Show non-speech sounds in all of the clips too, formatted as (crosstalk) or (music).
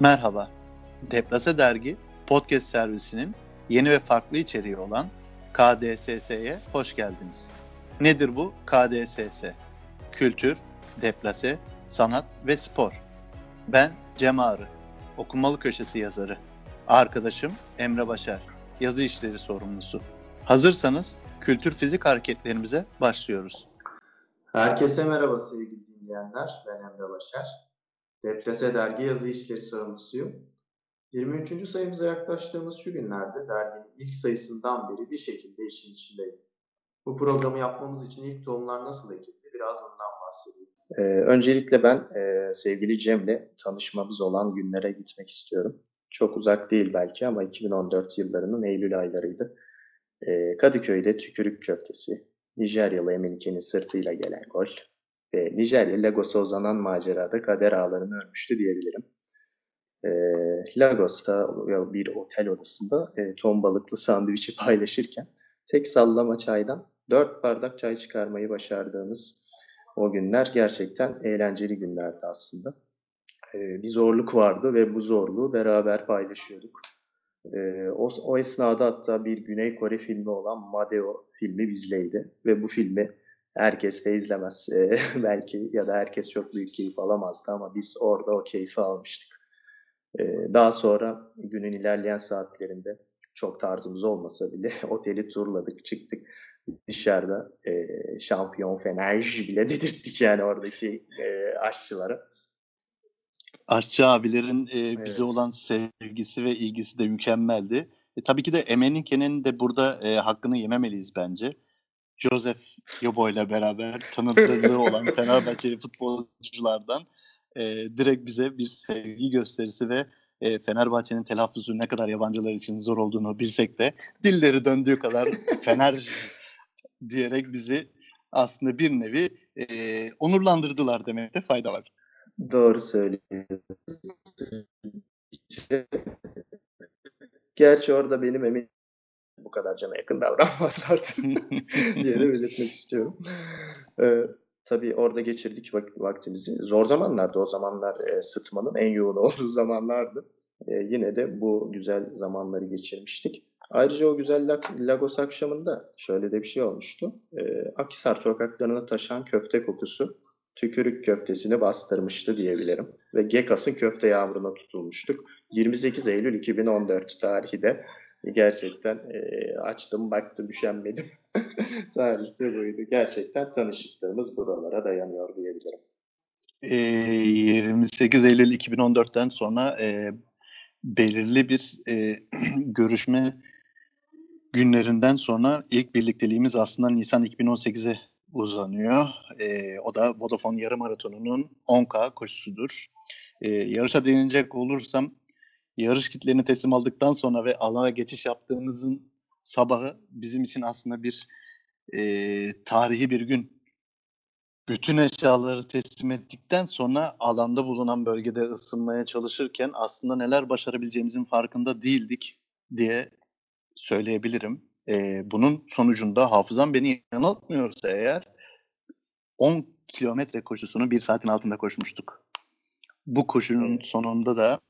Merhaba. Deplase Dergi podcast servisinin yeni ve farklı içeriği olan KDSS'ye hoş geldiniz. Nedir bu KDSS? Kültür, deplase, sanat ve spor. Ben Cem Ağrı, okumalı köşesi yazarı. Arkadaşım Emre Başar, yazı işleri sorumlusu. Hazırsanız kültür fizik hareketlerimize başlıyoruz. Herkese merhaba sevgili dinleyenler. Ben Emre Başar. Deplase Dergi yazı işleri sorumlusuyum. 23. sayımıza yaklaştığımız şu günlerde derginin ilk sayısından beri bir şekilde işin içindeyim. Bu programı yapmamız için ilk tohumlar nasıl ekildi biraz bundan bahsedeyim. Ee, öncelikle ben e, sevgili Cem'le tanışmamız olan günlere gitmek istiyorum. Çok uzak değil belki ama 2014 yıllarının Eylül aylarıydı. Ee, Kadıköy'de tükürük köftesi, Nijeryalı Emenike'nin sırtıyla gelen gol ve Nijerya Lagos'a uzanan macerada kader ağlarını örmüştü diyebilirim. E, Lagos'ta bir otel odasında e, ton balıklı sandviçi (laughs) paylaşırken tek sallama çaydan dört bardak çay çıkarmayı başardığımız o günler gerçekten eğlenceli günlerdi aslında. E, bir zorluk vardı ve bu zorluğu beraber paylaşıyorduk. E, o, o esnada hatta bir Güney Kore filmi olan Madeo filmi bizleydi ve bu filmi herkes de izlemez (laughs) e, belki ya da herkes çok büyük keyif alamazdı ama biz orada o keyfi almıştık. Ee, daha sonra günün ilerleyen saatlerinde çok tarzımız olmasa bile (laughs) oteli turladık, çıktık dışarıda e, şampiyon fenerj bile (laughs) dedirttik yani oradaki e, aşçılara. Aşçı abilerin e, evet. bize olan sevgisi ve ilgisi de mükemmeldi. E, tabii ki de Emenike'nin de burada e, hakkını yememeliyiz bence. Joseph Yobo ile beraber tanıdığı (laughs) olan Fenerbahçeli futbolculardan e, direkt bize bir sevgi gösterisi ve e, Fenerbahçe'nin telaffuzu ne kadar yabancılar için zor olduğunu bilsek de dilleri döndüğü kadar (laughs) Fener diyerek bizi aslında bir nevi e, onurlandırdılar demekte fayda var. Doğru söylüyorsun. Gerçi orada benim emin bu kadar cana yakın davranmazlardı (laughs) diye de belirtmek istiyorum. Ee, tabii orada geçirdik vaktimizi. Zor zamanlardı o zamanlar e, sıtmanın en yoğun (laughs) olduğu zamanlardı. E, yine de bu güzel zamanları geçirmiştik. Ayrıca o güzel Lagos akşamında şöyle de bir şey olmuştu. E, Akisar sokaklarına taşan köfte kokusu tükürük köftesini bastırmıştı diyebilirim. Ve Gekas'ın köfte yağmuruna tutulmuştuk. 28 Eylül 2014 tarihi de gerçekten e, açtım baktım üşenmedim. (laughs) Tarihte buydu. Gerçekten tanışıklığımız buralara dayanıyor diyebilirim. E, 28 Eylül 2014'ten sonra e, belirli bir e, (clears throat) görüşme günlerinden sonra ilk birlikteliğimiz aslında Nisan 2018'e uzanıyor. E, o da Vodafone yarım maratonunun 10K koşusudur. E, yarışa değinecek olursam yarış kitlerini teslim aldıktan sonra ve alana geçiş yaptığımızın sabahı bizim için aslında bir e, tarihi bir gün. Bütün eşyaları teslim ettikten sonra alanda bulunan bölgede ısınmaya çalışırken aslında neler başarabileceğimizin farkında değildik diye söyleyebilirim. E, bunun sonucunda hafızam beni yanıltmıyorsa eğer 10 kilometre koşusunu bir saatin altında koşmuştuk. Bu koşunun sonunda da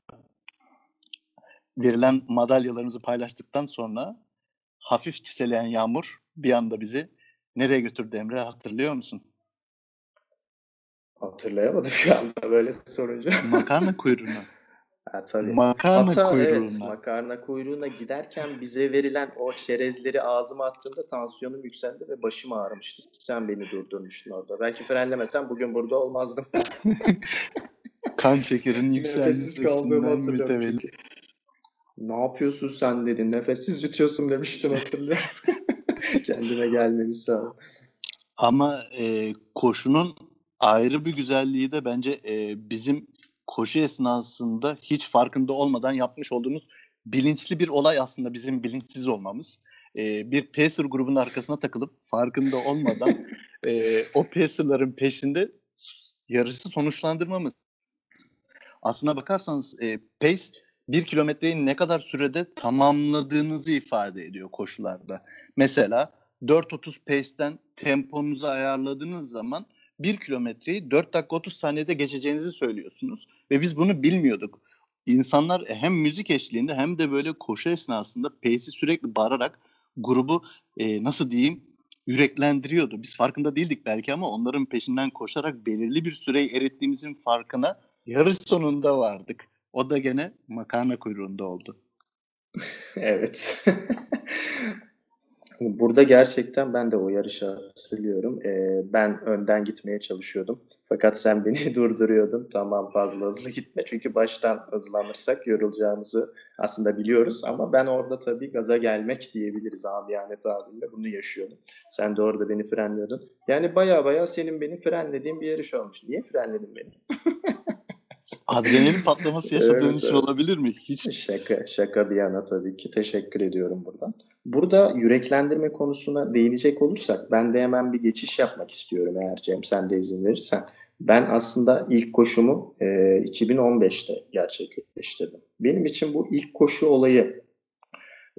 verilen madalyalarımızı paylaştıktan sonra hafif çiseleyen yağmur bir anda bizi nereye götürdü Emre hatırlıyor musun? Hatırlayamadım (laughs) şu anda böyle sorunca. Makarna (laughs) kuyruğuna. Ha, tabii. Makarna Hatta, kuyruğuna. Evet, makarna kuyruğuna giderken bize verilen o çerezleri ağzıma attığımda tansiyonum yükseldi ve başım ağrımıştı. Sen beni durdurmuştun orada. Belki frenlemesen bugün burada olmazdım. (laughs) kan şekerin yükselmesinden mütevellit. Ne yapıyorsun sen dedi. Nefessiz yutuyorsun demiştin hatırlıyorum. (laughs) Kendime gelmemiş sağ ol. Ama e, koşunun ayrı bir güzelliği de bence e, bizim koşu esnasında hiç farkında olmadan yapmış olduğumuz bilinçli bir olay aslında bizim bilinçsiz olmamız. E, bir pacer grubunun arkasına takılıp farkında olmadan (laughs) e, o pacerların peşinde yarışı sonuçlandırmamız. Aslına bakarsanız e, pace bir kilometreyi ne kadar sürede tamamladığınızı ifade ediyor koşularda. Mesela 4.30 pace'ten temponuzu ayarladığınız zaman 1 kilometreyi 4 dakika 30 saniyede geçeceğinizi söylüyorsunuz. Ve biz bunu bilmiyorduk. insanlar hem müzik eşliğinde hem de böyle koşu esnasında Pace'i sürekli bağırarak grubu e, nasıl diyeyim yüreklendiriyordu. Biz farkında değildik belki ama onların peşinden koşarak belirli bir süreyi erittiğimizin farkına yarış sonunda vardık. O da gene makarna kuyruğunda oldu. (laughs) evet. (laughs) Burada gerçekten ben de o yarışı hatırlıyorum. Ee, ben önden gitmeye çalışıyordum. Fakat sen (laughs) beni durduruyordun. Tamam fazla hızlı gitme. Çünkü baştan hızlanırsak yorulacağımızı aslında biliyoruz. Ama ben orada tabii gaza gelmek diyebiliriz abi yani tabirle. Bunu yaşıyordum. Sen de orada beni frenliyordun. Yani baya baya senin beni frenlediğin bir yarış olmuş. Niye frenledin beni? Adrenalin patlaması yaşadığın evet, için evet. olabilir mi? Hiç. Şaka, şaka bir yana tabii ki. Teşekkür ediyorum buradan. Burada yüreklendirme konusuna değinecek olursak ben de hemen bir geçiş yapmak istiyorum eğer Cem sen de izin verirsen. Ben aslında ilk koşumu e, 2015'te gerçekleştirdim. Benim için bu ilk koşu olayı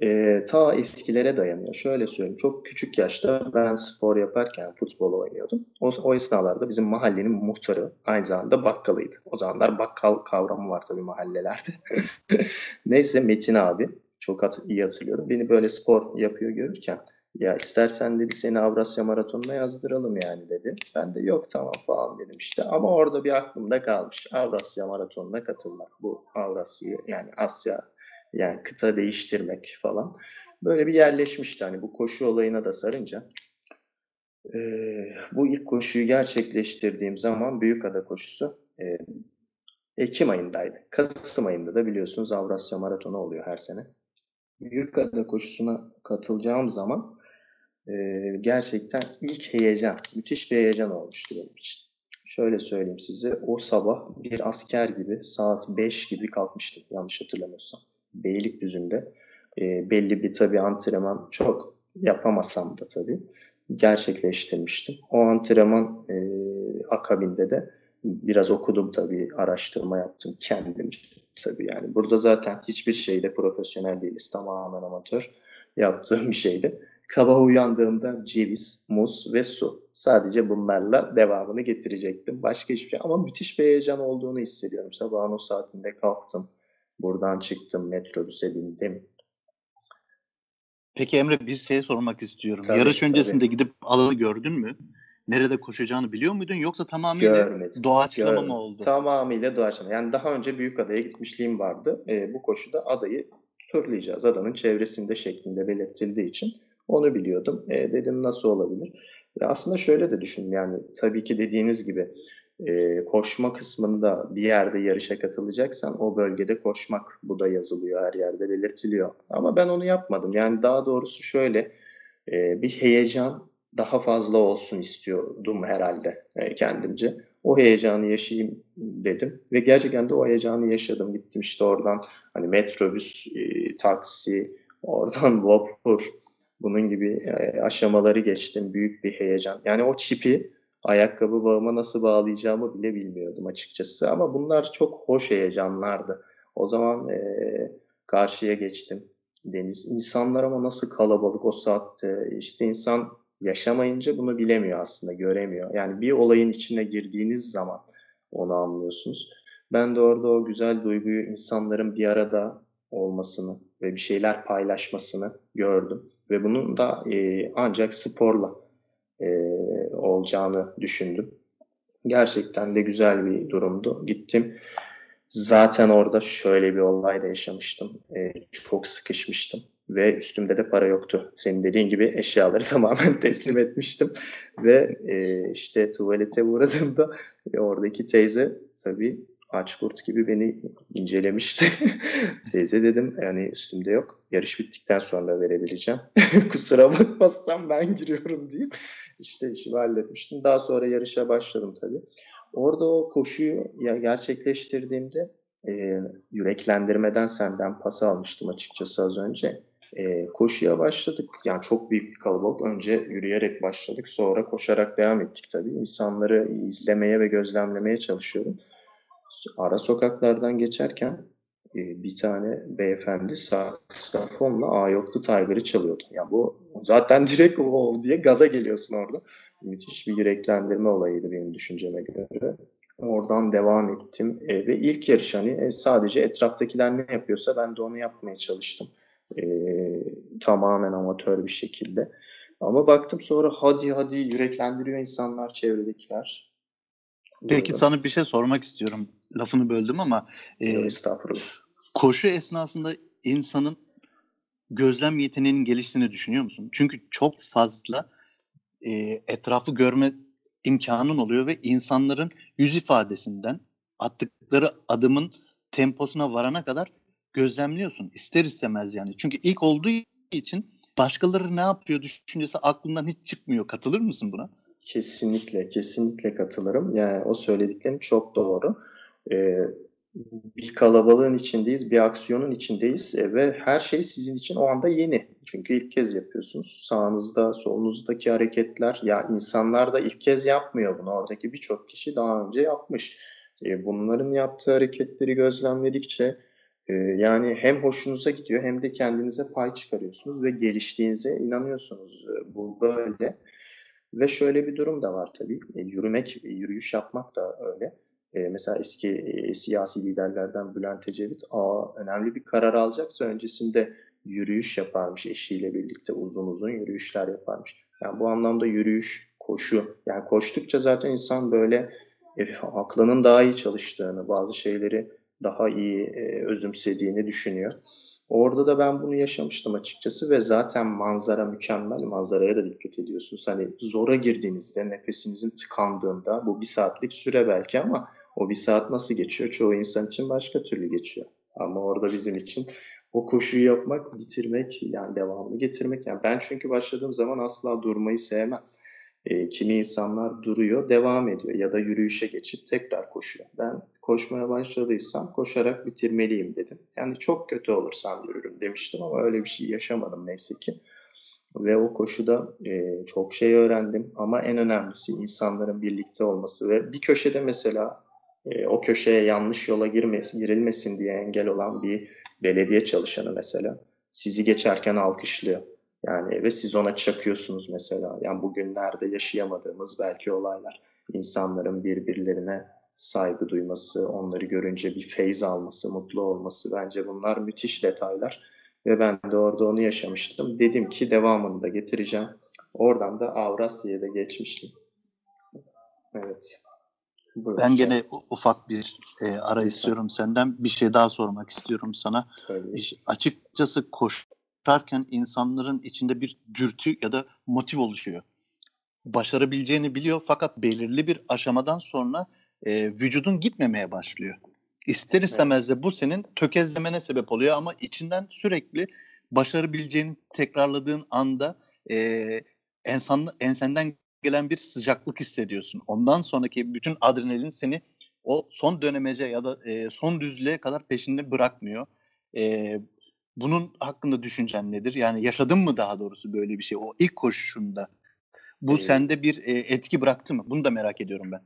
e, ta eskilere dayanıyor. Şöyle söyleyeyim, çok küçük yaşta ben spor yaparken futbol oynuyordum. O, o esnalarda bizim mahallenin muhtarı aynı zamanda bakkalıydı. O zamanlar bakkal kavramı var tabii mahallelerde. (laughs) Neyse Metin abi çok hat iyi hatırlıyorum. Beni böyle spor yapıyor görürken ya istersen dedi seni Avrasya Maratonu'na yazdıralım yani dedi. Ben de yok tamam falan dedim işte. Ama orada bir aklımda kalmış. Avrasya Maratonu'na katılmak. Bu Avrasya'yı yani Asya yani kıta değiştirmek falan. Böyle bir yerleşmişti hani bu koşu olayına da sarınca. Ee, bu ilk koşuyu gerçekleştirdiğim zaman Büyükada koşusu e, Ekim ayındaydı. Kasım ayında da biliyorsunuz Avrasya Maratonu oluyor her sene. Büyükada koşusuna katılacağım zaman e, gerçekten ilk heyecan, müthiş bir heyecan olmuştu benim için. Şöyle söyleyeyim size, o sabah bir asker gibi saat 5 gibi kalkmıştım yanlış hatırlamıyorsam. Beylikdüzü'nde e, belli bir tabii antrenman çok yapamasam da tabii gerçekleştirmiştim. O antrenman e, akabinde de biraz okudum tabii, araştırma yaptım kendimce tabii yani. Burada zaten hiçbir şeyde profesyonel değiliz. Tamamen amatör yaptığım bir şeydi. Kaba uyandığımda ceviz, muz ve su. Sadece bunlarla devamını getirecektim. Başka hiçbir şey. Ama müthiş bir heyecan olduğunu hissediyorum. Sabahın o saatinde kalktım. Buradan çıktım, metrobüse bindim. Peki Emre bir şey sormak istiyorum. Tabii, Yarış öncesinde tabii. gidip alanı gördün mü? nerede koşacağını biliyor muydun yoksa tamamıyla Görmedim. doğaçlama Görmedim. mı oldu? Tamamıyla doğaçlama. Yani daha önce büyük adaya gitmişliğim vardı. E, bu koşuda adayı turlayacağız. Adanın çevresinde şeklinde belirtildiği için onu biliyordum. E, dedim nasıl olabilir? Ya aslında şöyle de düşün yani tabii ki dediğiniz gibi e, koşma kısmında bir yerde yarışa katılacaksan o bölgede koşmak bu da yazılıyor her yerde belirtiliyor. Ama ben onu yapmadım. Yani daha doğrusu şöyle e, bir heyecan daha fazla olsun istiyordum herhalde e, kendimce. O heyecanı yaşayayım dedim ve gerçekten de o heyecanı yaşadım. Gittim işte oradan hani metrobüs, e, taksi, oradan (laughs) vapur bunun gibi e, aşamaları geçtim. Büyük bir heyecan. Yani o çipi ayakkabı bağıma nasıl bağlayacağımı bile bilmiyordum açıkçası. Ama bunlar çok hoş heyecanlardı. O zaman e, karşıya geçtim. Deniz. İnsanlar ama nasıl kalabalık o saatte. İşte insan yaşamayınca bunu bilemiyor aslında, göremiyor. Yani bir olayın içine girdiğiniz zaman onu anlıyorsunuz. Ben de orada o güzel duyguyu insanların bir arada olmasını ve bir şeyler paylaşmasını gördüm. Ve bunun da e, ancak sporla e, olacağını düşündüm. Gerçekten de güzel bir durumdu. Gittim. Zaten orada şöyle bir olay da yaşamıştım. E, çok sıkışmıştım ve üstümde de para yoktu. Senin dediğin gibi eşyaları (laughs) tamamen teslim etmiştim ve e, işte tuvalete uğradığımda e, oradaki teyze tabii aç kurt gibi beni incelemişti. (laughs) teyze dedim yani üstümde yok. Yarış bittikten sonra verebileceğim. (laughs) Kusura bakmazsam ben giriyorum deyip işte işimi halletmiştim. Daha sonra yarışa başladım tabii. Orada o koşuyu ya gerçekleştirdiğimde e, yüreklendirmeden senden pas almıştım açıkçası az önce e, koşuya başladık. Yani çok büyük bir kalabalık. Önce yürüyerek başladık. Sonra koşarak devam ettik tabii. İnsanları izlemeye ve gözlemlemeye çalışıyorum. Ara sokaklardan geçerken bir tane beyefendi saksafonla A yoktu Tiger'ı çalıyordu. Yani bu zaten (laughs) direkt o diye gaza geliyorsun orada. Müthiş bir yüreklendirme olayıydı benim düşünceme göre. Oradan devam ettim e, ve ilk yarış hani e, sadece etraftakiler ne yapıyorsa ben de onu yapmaya çalıştım. E, tamamen amatör bir şekilde. Ama baktım sonra hadi hadi yüreklendiriyor insanlar çevredekiler. Peki sana bir şey sormak istiyorum. Lafını böldüm ama e, estağfurullah. Koşu esnasında insanın gözlem yeteneğinin geliştiğini düşünüyor musun? Çünkü çok fazla e, etrafı görme imkanın oluyor ve insanların yüz ifadesinden attıkları adımın temposuna varana kadar gözlemliyorsun. İster istemez yani. Çünkü ilk olduğu için başkaları ne yapıyor düşüncesi aklından hiç çıkmıyor. Katılır mısın buna? Kesinlikle, kesinlikle katılırım. Yani o söylediklerin çok doğru. Ee, bir kalabalığın içindeyiz, bir aksiyonun içindeyiz e, ve her şey sizin için o anda yeni. Çünkü ilk kez yapıyorsunuz. Sağınızda, solunuzdaki hareketler, ya insanlar da ilk kez yapmıyor bunu. Oradaki birçok kişi daha önce yapmış. E, bunların yaptığı hareketleri gözlemledikçe e, yani hem hoşunuza gidiyor hem de kendinize pay çıkarıyorsunuz ve geliştiğinize inanıyorsunuz. Bu böyle. Ve şöyle bir durum da var tabii. Yürümek, yürüyüş yapmak da öyle e, mesela eski e, siyasi liderlerden Bülent Ecevit aa, önemli bir karar alacaksa öncesinde yürüyüş yaparmış eşiyle birlikte uzun uzun yürüyüşler yaparmış. Yani bu anlamda yürüyüş, koşu yani koştukça zaten insan böyle e, aklının daha iyi çalıştığını, bazı şeyleri daha iyi e, özümsediğini düşünüyor. Orada da ben bunu yaşamıştım açıkçası ve zaten manzara mükemmel. Manzaraya da dikkat ediyorsunuz. Hani zora girdiğinizde, nefesinizin tıkandığında bu bir saatlik süre belki ama o bir saat nasıl geçiyor? Çoğu insan için başka türlü geçiyor. Ama orada bizim için o koşuyu yapmak, bitirmek, yani devamını getirmek. Yani ben çünkü başladığım zaman asla durmayı sevmem. E, kimi insanlar duruyor, devam ediyor ya da yürüyüşe geçip tekrar koşuyor. Ben koşmaya başladıysam koşarak bitirmeliyim dedim. Yani çok kötü olursam yürürüm demiştim ama öyle bir şey yaşamadım neyse ki. Ve o koşuda e, çok şey öğrendim ama en önemlisi insanların birlikte olması ve bir köşede mesela e, o köşeye yanlış yola girmesin, girilmesin diye engel olan bir belediye çalışanı mesela sizi geçerken alkışlıyor. Yani ve siz ona çakıyorsunuz mesela. Yani bugünlerde yaşayamadığımız belki olaylar. insanların birbirlerine saygı duyması, onları görünce bir feyz alması, mutlu olması bence bunlar müthiş detaylar. Ve ben de orada onu yaşamıştım. Dedim ki devamını da getireceğim. Oradan da Avrasya'ya da geçmiştim. Evet. Buyur ben gene ufak bir e, ara Lütfen. istiyorum senden. Bir şey daha sormak istiyorum sana. Tabii. açıkçası koşarken insanların içinde bir dürtü ya da motiv oluşuyor. Başarabileceğini biliyor fakat belirli bir aşamadan sonra e, vücudun gitmemeye başlıyor. İster istemez de bu senin tökezlemene sebep oluyor ama içinden sürekli başarabileceğini tekrarladığın anda e, ensan, ensenden gelen bir sıcaklık hissediyorsun. Ondan sonraki bütün adrenalin seni o son dönemece ya da e, son düzlüğe kadar peşinde bırakmıyor. E, bunun hakkında düşüncen nedir? Yani yaşadın mı daha doğrusu böyle bir şey o ilk koşuşunda? Bu ee, sende bir e, etki bıraktı mı? Bunu da merak ediyorum ben.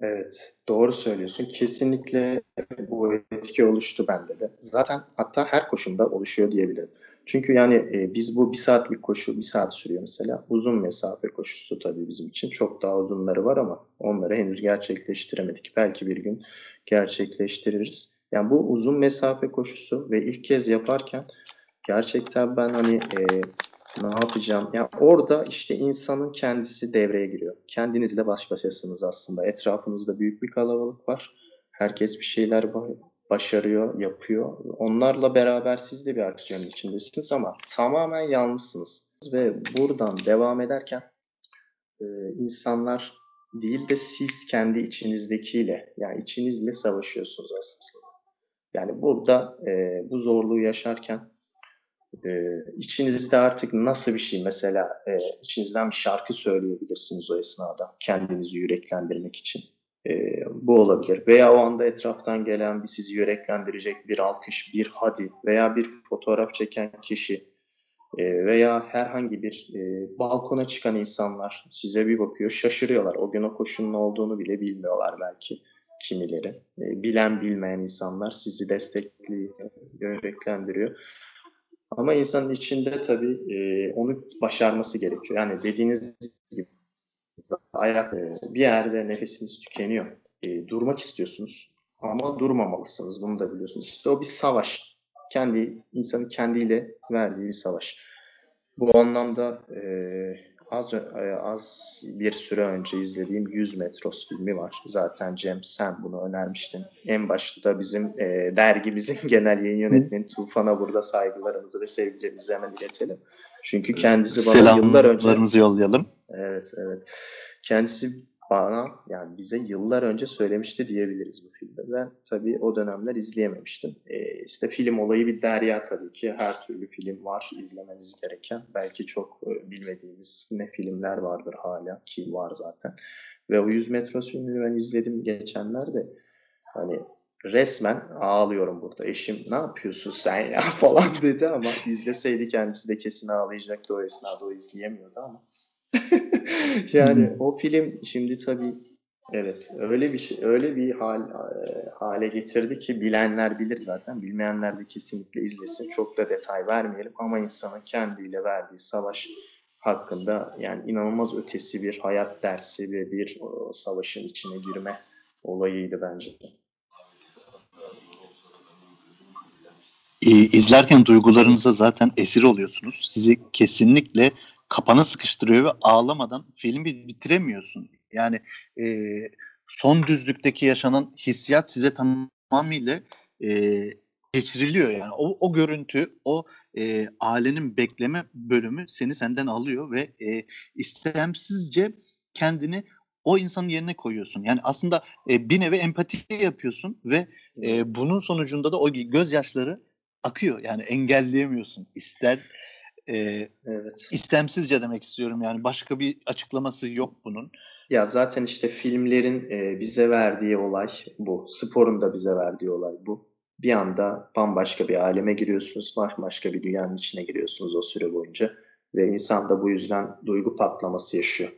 Evet, doğru söylüyorsun. Kesinlikle bu etki oluştu bende de. Zaten hatta her koşumda oluşuyor diyebilirim. Çünkü yani e, biz bu bir saatlik koşu, bir saat sürüyor mesela. Uzun mesafe koşusu tabii bizim için. Çok daha uzunları var ama onları henüz gerçekleştiremedik. Belki bir gün gerçekleştiririz. Yani bu uzun mesafe koşusu ve ilk kez yaparken gerçekten ben hani e, ne yapacağım? Yani orada işte insanın kendisi devreye giriyor. Kendinizle baş başasınız aslında. Etrafınızda büyük bir kalabalık var. Herkes bir şeyler başarıyor, yapıyor. Onlarla beraber siz de bir aksiyonun içindesiniz ama tamamen yalnızsınız. Ve buradan devam ederken e, insanlar değil de siz kendi içinizdekiyle, yani içinizle savaşıyorsunuz aslında. Yani burada e, bu zorluğu yaşarken e, içinizde artık nasıl bir şey mesela içinizden bir şarkı söyleyebilirsiniz o esnada kendinizi yüreklendirmek için bu olabilir. Veya o anda etraftan gelen bir sizi yüreklendirecek bir alkış, bir hadi veya bir fotoğraf çeken kişi e, veya herhangi bir e, balkona çıkan insanlar size bir bakıyor, şaşırıyorlar. O gün o koşunun olduğunu bile bilmiyorlar belki kimileri. E, bilen bilmeyen insanlar sizi destekliyor, yüreklendiriyor. Ama insanın içinde tabii onu başarması gerekiyor. Yani dediğiniz gibi ayak bir yerde nefesiniz tükeniyor. E, durmak istiyorsunuz ama durmamalısınız. Bunu da biliyorsunuz. İşte o bir savaş. Kendi insanın kendiyle verdiği bir savaş. Bu anlamda e, az e, az bir süre önce izlediğim 100 Metros filmi var. Zaten Cem sen bunu önermiştin. En başta da bizim e, dergimizin (laughs) genel yayın yönetmeni Tufan'a burada saygılarımızı ve sevgilerimizi hemen iletelim. Çünkü kendisi bana yıllar önce... Selamlarımızı yollayalım. Evet, evet. Kendisi bana yani bize yıllar önce söylemişti diyebiliriz bu filmi. Ben tabii o dönemler izleyememiştim. Ee, işte film olayı bir derya tabii ki. Her türlü film var izlememiz gereken. Belki çok e, bilmediğimiz ne filmler vardır hala ki var zaten. Ve o 100 Metros filmini ben izledim geçenlerde. Hani resmen ağlıyorum burada. Eşim ne yapıyorsun sen ya (laughs) falan dedi ama izleseydi kendisi de kesin ağlayacaktı o esnada o izleyemiyordu ama. (laughs) (laughs) yani hmm. o film şimdi tabii evet öyle bir şey öyle bir hal e, hale getirdi ki bilenler bilir zaten bilmeyenler de kesinlikle izlesin. Çok da detay vermeyelim ama insanın kendiyle verdiği savaş hakkında yani inanılmaz ötesi bir hayat dersi ve bir o, savaşın içine girme olayıydı bence de. İzlerken duygularınıza zaten esir oluyorsunuz. Sizi kesinlikle kapana sıkıştırıyor ve ağlamadan filmi bitiremiyorsun. Yani e, son düzlükteki yaşanan hissiyat size tamamıyla e, geçiriliyor yani. O, o görüntü, o e, ailenin bekleme bölümü seni senden alıyor ve e, istemsizce kendini o insanın yerine koyuyorsun. Yani aslında e, bir nevi empati yapıyorsun ve e, bunun sonucunda da o gözyaşları akıyor. Yani engelleyemiyorsun. İster e, evet. istemsizce demek istiyorum yani başka bir açıklaması yok bunun. Ya zaten işte filmlerin e, bize verdiği olay bu. Sporun da bize verdiği olay bu. Bir anda bambaşka bir aleme giriyorsunuz, bambaşka bir dünyanın içine giriyorsunuz o süre boyunca. Ve insan da bu yüzden duygu patlaması yaşıyor.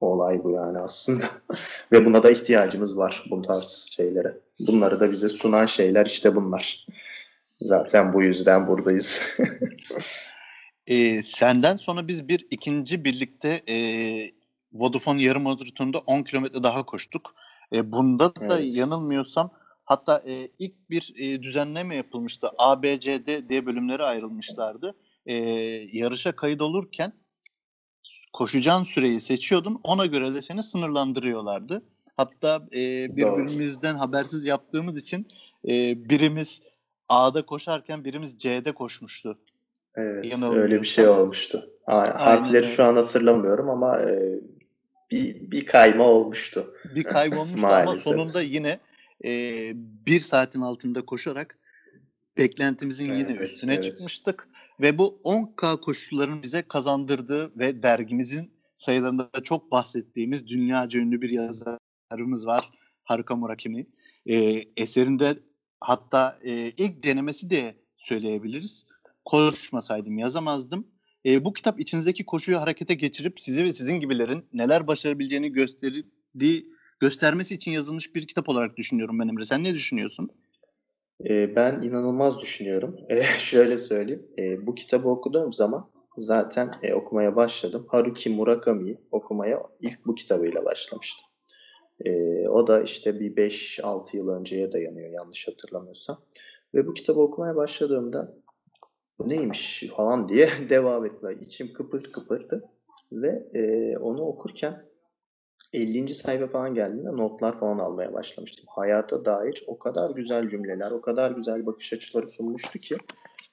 O olay bu yani aslında. (laughs) Ve buna da ihtiyacımız var bu tarz şeylere. Bunları da bize sunan şeyler işte bunlar. Zaten bu yüzden buradayız. (laughs) e, senden sonra biz bir ikinci birlikte e, Vodafone yarım maratonunda 10 kilometre daha koştuk. E, bunda da evet. yanılmıyorsam hatta e, ilk bir e, düzenleme yapılmıştı. A, B, C, D diye bölümlere ayrılmışlardı. E, yarışa kayıt olurken koşacağın süreyi seçiyordun. Ona göre de seni sınırlandırıyorlardı. Hatta e, birbirimizden Doğru. habersiz yaptığımız için e, birimiz A'da koşarken birimiz C'de koşmuştu. Evet öyle bir şey olmuştu. Ha, harfleri şu an hatırlamıyorum ama e, bir, bir kayma olmuştu. Bir kayma (laughs) olmuştu ama sonunda yine e, bir saatin altında koşarak beklentimizin evet, yine üstüne evet. çıkmıştık. Ve bu 10K koşuların bize kazandırdığı ve dergimizin sayılarında da çok bahsettiğimiz dünyaca ünlü bir yazarımız var. Haruka Murakami. E, eserinde hatta e, ilk denemesi de söyleyebiliriz koşmasaydım yazamazdım. E, bu kitap içinizdeki koşuyu harekete geçirip sizi ve sizin gibilerin neler başarabileceğini gösterdiği, göstermesi için yazılmış bir kitap olarak düşünüyorum ben Emre. Sen ne düşünüyorsun? E, ben inanılmaz düşünüyorum. (laughs) E, şöyle söyleyeyim. E, bu kitabı okuduğum zaman zaten e, okumaya başladım. Haruki Murakami'yi okumaya ilk bu kitabıyla başlamıştım. E, o da işte bir 5-6 yıl önceye dayanıyor yanlış hatırlamıyorsam. Ve bu kitabı okumaya başladığımda bu neymiş falan diye (laughs) devam etme. İçim kıpır kıpırdı. Ve e, onu okurken 50. sayfa falan geldiğinde notlar falan almaya başlamıştım. Hayata dair o kadar güzel cümleler, o kadar güzel bakış açıları sunmuştu ki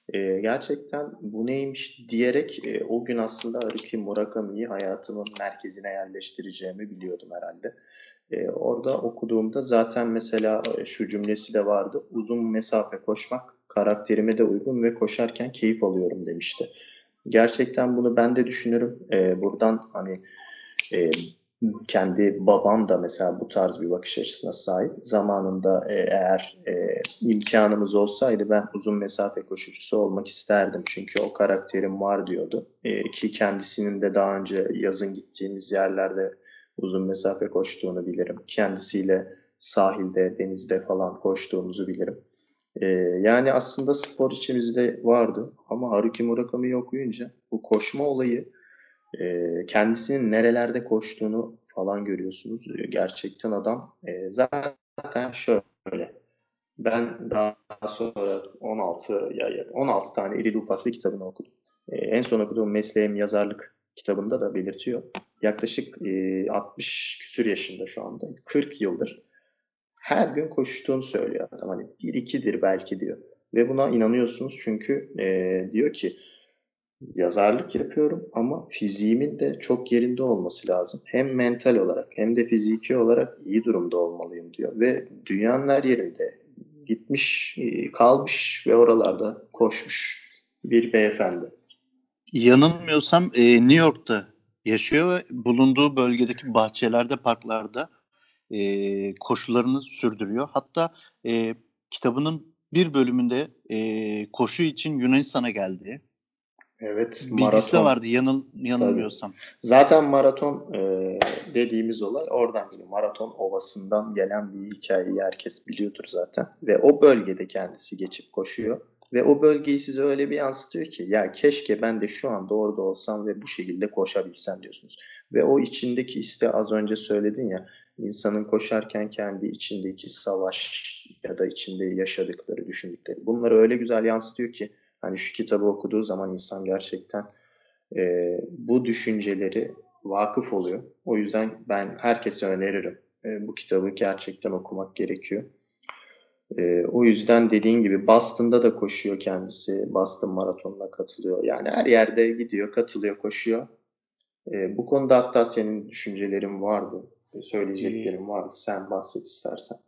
e, gerçekten bu neymiş diyerek e, o gün aslında Haruki Murakami'yi hayatımın merkezine yerleştireceğimi biliyordum herhalde. E, orada okuduğumda zaten mesela e, şu cümlesi de vardı. Uzun mesafe koşmak karakterime de uygun ve koşarken keyif alıyorum demişti. Gerçekten bunu ben de düşünürüm. E, buradan hani e, kendi babam da mesela bu tarz bir bakış açısına sahip. Zamanında e, eğer e, imkanımız olsaydı ben uzun mesafe koşucusu olmak isterdim. Çünkü o karakterim var diyordu. E, ki kendisinin de daha önce yazın gittiğimiz yerlerde uzun mesafe koştuğunu bilirim. Kendisiyle sahilde, denizde falan koştuğumuzu bilirim. Ee, yani aslında spor içimizde vardı ama Haruki Murakami'yi okuyunca bu koşma olayı e, kendisinin nerelerde koştuğunu falan görüyorsunuz. Gerçekten adam e, zaten şöyle ben daha sonra 16 ya 16 tane irili ufaklı kitabını okudum. E, en son okuduğum mesleğim yazarlık kitabında da belirtiyor. Yaklaşık e, 60 küsür yaşında şu anda. 40 yıldır her gün koştuğunu söylüyor adam. Hani bir ikidir belki diyor. Ve buna inanıyorsunuz çünkü e, diyor ki yazarlık yapıyorum ama fiziğimin de çok yerinde olması lazım. Hem mental olarak hem de fiziki olarak iyi durumda olmalıyım diyor. Ve dünyanın her yerinde gitmiş, kalmış ve oralarda koşmuş bir beyefendi. Yanılmıyorsam e, New York'ta yaşıyor ve bulunduğu bölgedeki bahçelerde, parklarda e, koşularını sürdürüyor. Hatta e, kitabının bir bölümünde e, koşu için Yunanistan'a geldi. Evet. Bilgisi maraton. de vardı yanıl, yanılmıyorsam. Tabii. Zaten maraton e, dediğimiz olay oradan geliyor. Maraton ovasından gelen bir hikayeyi herkes biliyordur zaten. Ve o bölgede kendisi geçip koşuyor. Ve o bölgeyi size öyle bir yansıtıyor ki ya keşke ben de şu anda orada olsam ve bu şekilde koşabilsem diyorsunuz. Ve o içindeki iste az önce söyledin ya insanın koşarken kendi içindeki savaş ya da içinde yaşadıkları, düşündükleri bunları öyle güzel yansıtıyor ki hani şu kitabı okuduğu zaman insan gerçekten e, bu düşünceleri vakıf oluyor. O yüzden ben herkese öneririm. E, bu kitabı gerçekten okumak gerekiyor. E, o yüzden dediğin gibi Boston'da da koşuyor kendisi. Boston Maratonu'na katılıyor. Yani her yerde gidiyor, katılıyor, koşuyor. E, bu konuda hatta senin düşüncelerin vardı. Söyleyeceklerim vardı. Sen bahset istersen.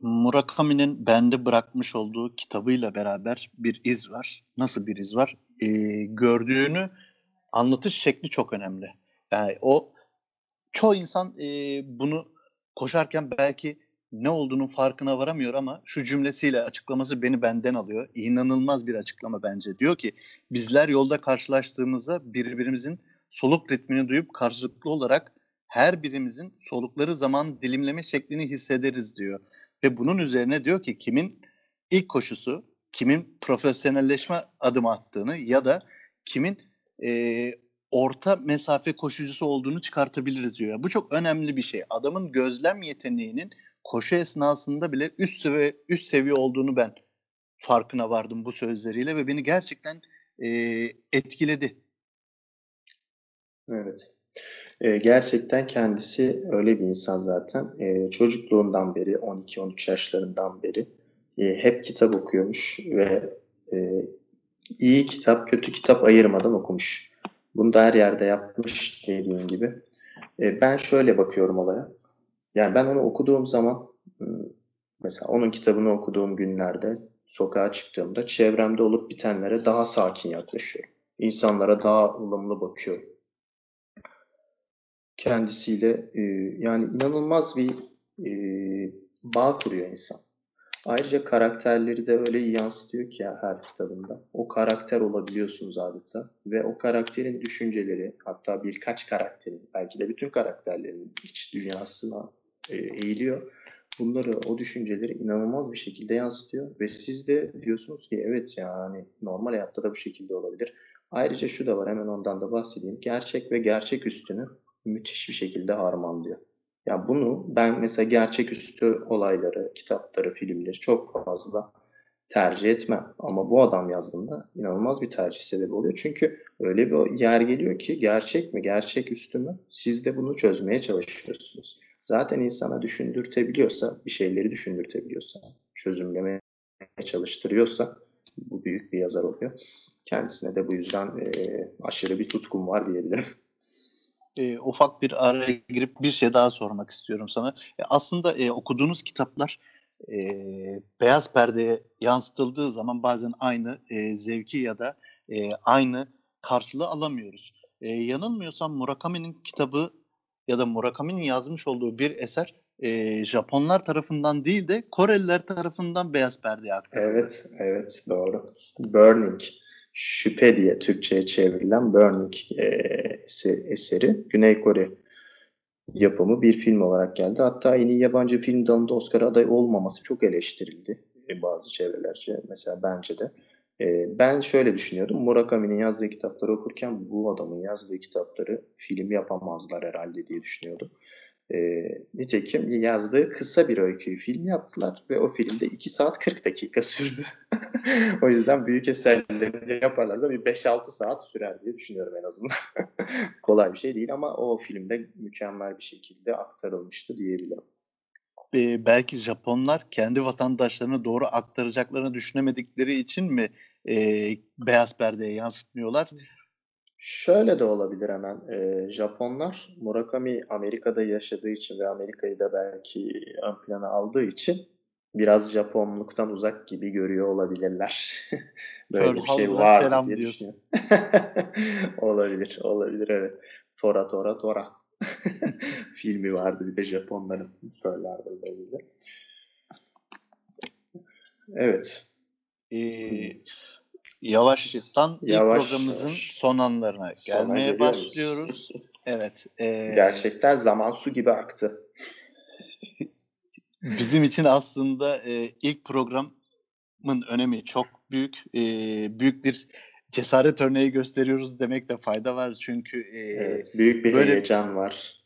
Murakami'nin bende bırakmış olduğu kitabıyla beraber bir iz var. Nasıl bir iz var? Ee, gördüğünü anlatış şekli çok önemli. Yani o çoğu insan e, bunu koşarken belki ne olduğunun farkına varamıyor ama şu cümlesiyle açıklaması beni benden alıyor. İnanılmaz bir açıklama bence. Diyor ki bizler yolda karşılaştığımızda birbirimizin soluk ritmini duyup karşılıklı olarak her birimizin solukları zaman dilimleme şeklini hissederiz diyor. Ve bunun üzerine diyor ki kimin ilk koşusu, kimin profesyonelleşme adımı attığını ya da kimin e, orta mesafe koşucusu olduğunu çıkartabiliriz diyor. Bu çok önemli bir şey. Adamın gözlem yeteneğinin koşu esnasında bile üst seviye üst seviye olduğunu ben farkına vardım bu sözleriyle ve beni gerçekten e, etkiledi. Evet. E, gerçekten kendisi öyle bir insan zaten. E, çocukluğundan beri, 12-13 yaşlarından beri e, hep kitap okuyormuş ve e, iyi kitap, kötü kitap ayırmadan okumuş. Bunu da her yerde yapmış dediğim gibi. E, ben şöyle bakıyorum olaya. Yani ben onu okuduğum zaman mesela onun kitabını okuduğum günlerde sokağa çıktığımda çevremde olup bitenlere daha sakin yaklaşıyorum. İnsanlara daha ılımlı bakıyorum kendisiyle e, yani inanılmaz bir e, bağ kuruyor insan. Ayrıca karakterleri de öyle yansıtıyor ki her kitabında. O karakter olabiliyorsunuz adeta ve o karakterin düşünceleri hatta birkaç karakterin belki de bütün karakterlerin iç dünyasına e, eğiliyor. Bunları, o düşünceleri inanılmaz bir şekilde yansıtıyor ve siz de diyorsunuz ki evet yani normal hayatta da bu şekilde olabilir. Ayrıca şu da var hemen ondan da bahsedeyim. Gerçek ve gerçek üstünü müthiş bir şekilde harmanlıyor. Ya bunu ben mesela gerçeküstü olayları, kitapları, filmleri çok fazla tercih etmem. Ama bu adam yazdığında inanılmaz bir tercih sebebi oluyor. Çünkü öyle bir yer geliyor ki gerçek mi, gerçek üstü mü? Siz de bunu çözmeye çalışıyorsunuz. Zaten insana düşündürtebiliyorsa, bir şeyleri düşündürtebiliyorsa, çözümlemeye çalıştırıyorsa bu büyük bir yazar oluyor. Kendisine de bu yüzden e, aşırı bir tutkum var diyebilirim e, ufak bir araya girip bir şey daha sormak istiyorum sana. E, aslında e, okuduğunuz kitaplar e, beyaz perdeye yansıtıldığı zaman bazen aynı e, zevki ya da e, aynı karşılığı alamıyoruz. E, yanılmıyorsam Murakami'nin kitabı ya da Murakami'nin yazmış olduğu bir eser e, Japonlar tarafından değil de Koreliler tarafından beyaz perdeye aktarıldı. Evet, evet doğru. Burning Şüphe diye Türkçe'ye çevrilen Burning e, eseri Güney Kore yapımı bir film olarak geldi. Hatta en iyi yabancı film dalında Oscar aday olmaması çok eleştirildi e, bazı çevrelerce. Mesela bence de. E, ben şöyle düşünüyordum. Murakami'nin yazdığı kitapları okurken bu adamın yazdığı kitapları film yapamazlar herhalde diye düşünüyordum. E, nitekim yazdığı kısa bir öyküyü film yaptılar ve o filmde 2 saat 40 dakika sürdü. (laughs) o yüzden büyük eserlerini yaparlarsa bir 5-6 saat sürer diye düşünüyorum en azından. (laughs) Kolay bir şey değil ama o filmde mükemmel bir şekilde aktarılmıştı diyebilirim. Ee, belki Japonlar kendi vatandaşlarına doğru aktaracaklarını düşünemedikleri için mi e, beyaz perdeye yansıtmıyorlar? Şöyle de olabilir hemen. E, Japonlar Murakami Amerika'da yaşadığı için ve Amerika'yı da belki ön plana aldığı için biraz Japonluktan uzak gibi görüyor olabilirler. (laughs) Böyle Pearl bir şey var selam diye diyorsun. (laughs) olabilir, olabilir evet. Tora Tora Tora. (laughs) Filmi vardı bir de Japonların Pearl Harbor'da Evet. Ee, yavaştan ilk yavaş, programımızın yavaş. son anlarına Sona gelmeye başlıyoruz. evet. E, Gerçekten zaman su gibi aktı. Bizim için aslında e, ilk programın önemi çok büyük. E, büyük bir cesaret örneği gösteriyoruz demekte fayda var. Çünkü e, evet, büyük bir böyle, heyecan var.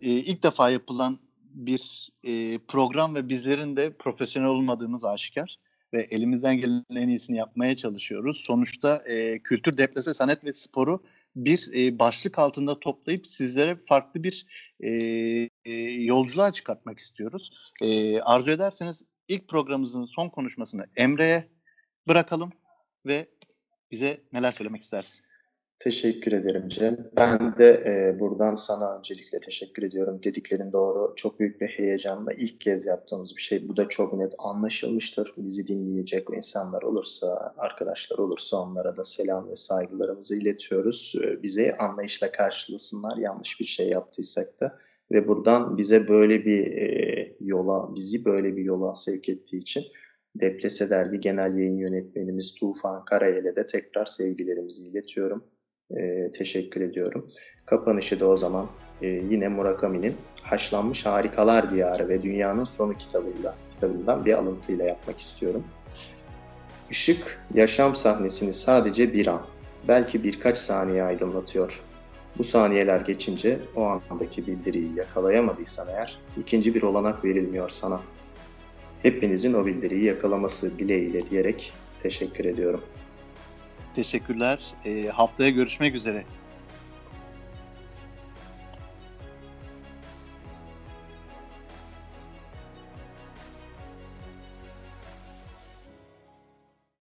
E, ilk defa yapılan bir e, program ve bizlerin de profesyonel olmadığımız aşikar ve elimizden gelen en iyisini yapmaya çalışıyoruz. Sonuçta e, kültür, deplase, sanat ve sporu bir e, başlık altında toplayıp sizlere farklı bir e, e, yolculuğa çıkartmak istiyoruz. E, arzu ederseniz ilk programımızın son konuşmasını Emre'ye bırakalım ve bize neler söylemek istersin? Teşekkür ederim Cem. Ben de e, buradan sana öncelikle teşekkür ediyorum. Dediklerin doğru. Çok büyük bir heyecanla ilk kez yaptığımız bir şey. Bu da çok net anlaşılmıştır. Bizi dinleyecek insanlar olursa, arkadaşlar olursa onlara da selam ve saygılarımızı iletiyoruz. E, bize anlayışla karşılasınlar yanlış bir şey yaptıysak da. Ve buradan bize böyle bir e, yola, bizi böyle bir yola sevk ettiği için Deplese Dergi Genel Yayın Yönetmenimiz Tufan Karayel'e de tekrar sevgilerimizi iletiyorum e, teşekkür ediyorum. Kapanışı da o zaman e, yine Murakami'nin Haşlanmış Harikalar Diyarı ve Dünyanın Sonu kitabıyla, kitabından bir alıntıyla yapmak istiyorum. Işık yaşam sahnesini sadece bir an, belki birkaç saniye aydınlatıyor. Bu saniyeler geçince o andaki bildiriyi yakalayamadıysan eğer ikinci bir olanak verilmiyor sana. Hepinizin o bildiriyi yakalaması dileğiyle diyerek teşekkür ediyorum. Teşekkürler. E, haftaya görüşmek üzere.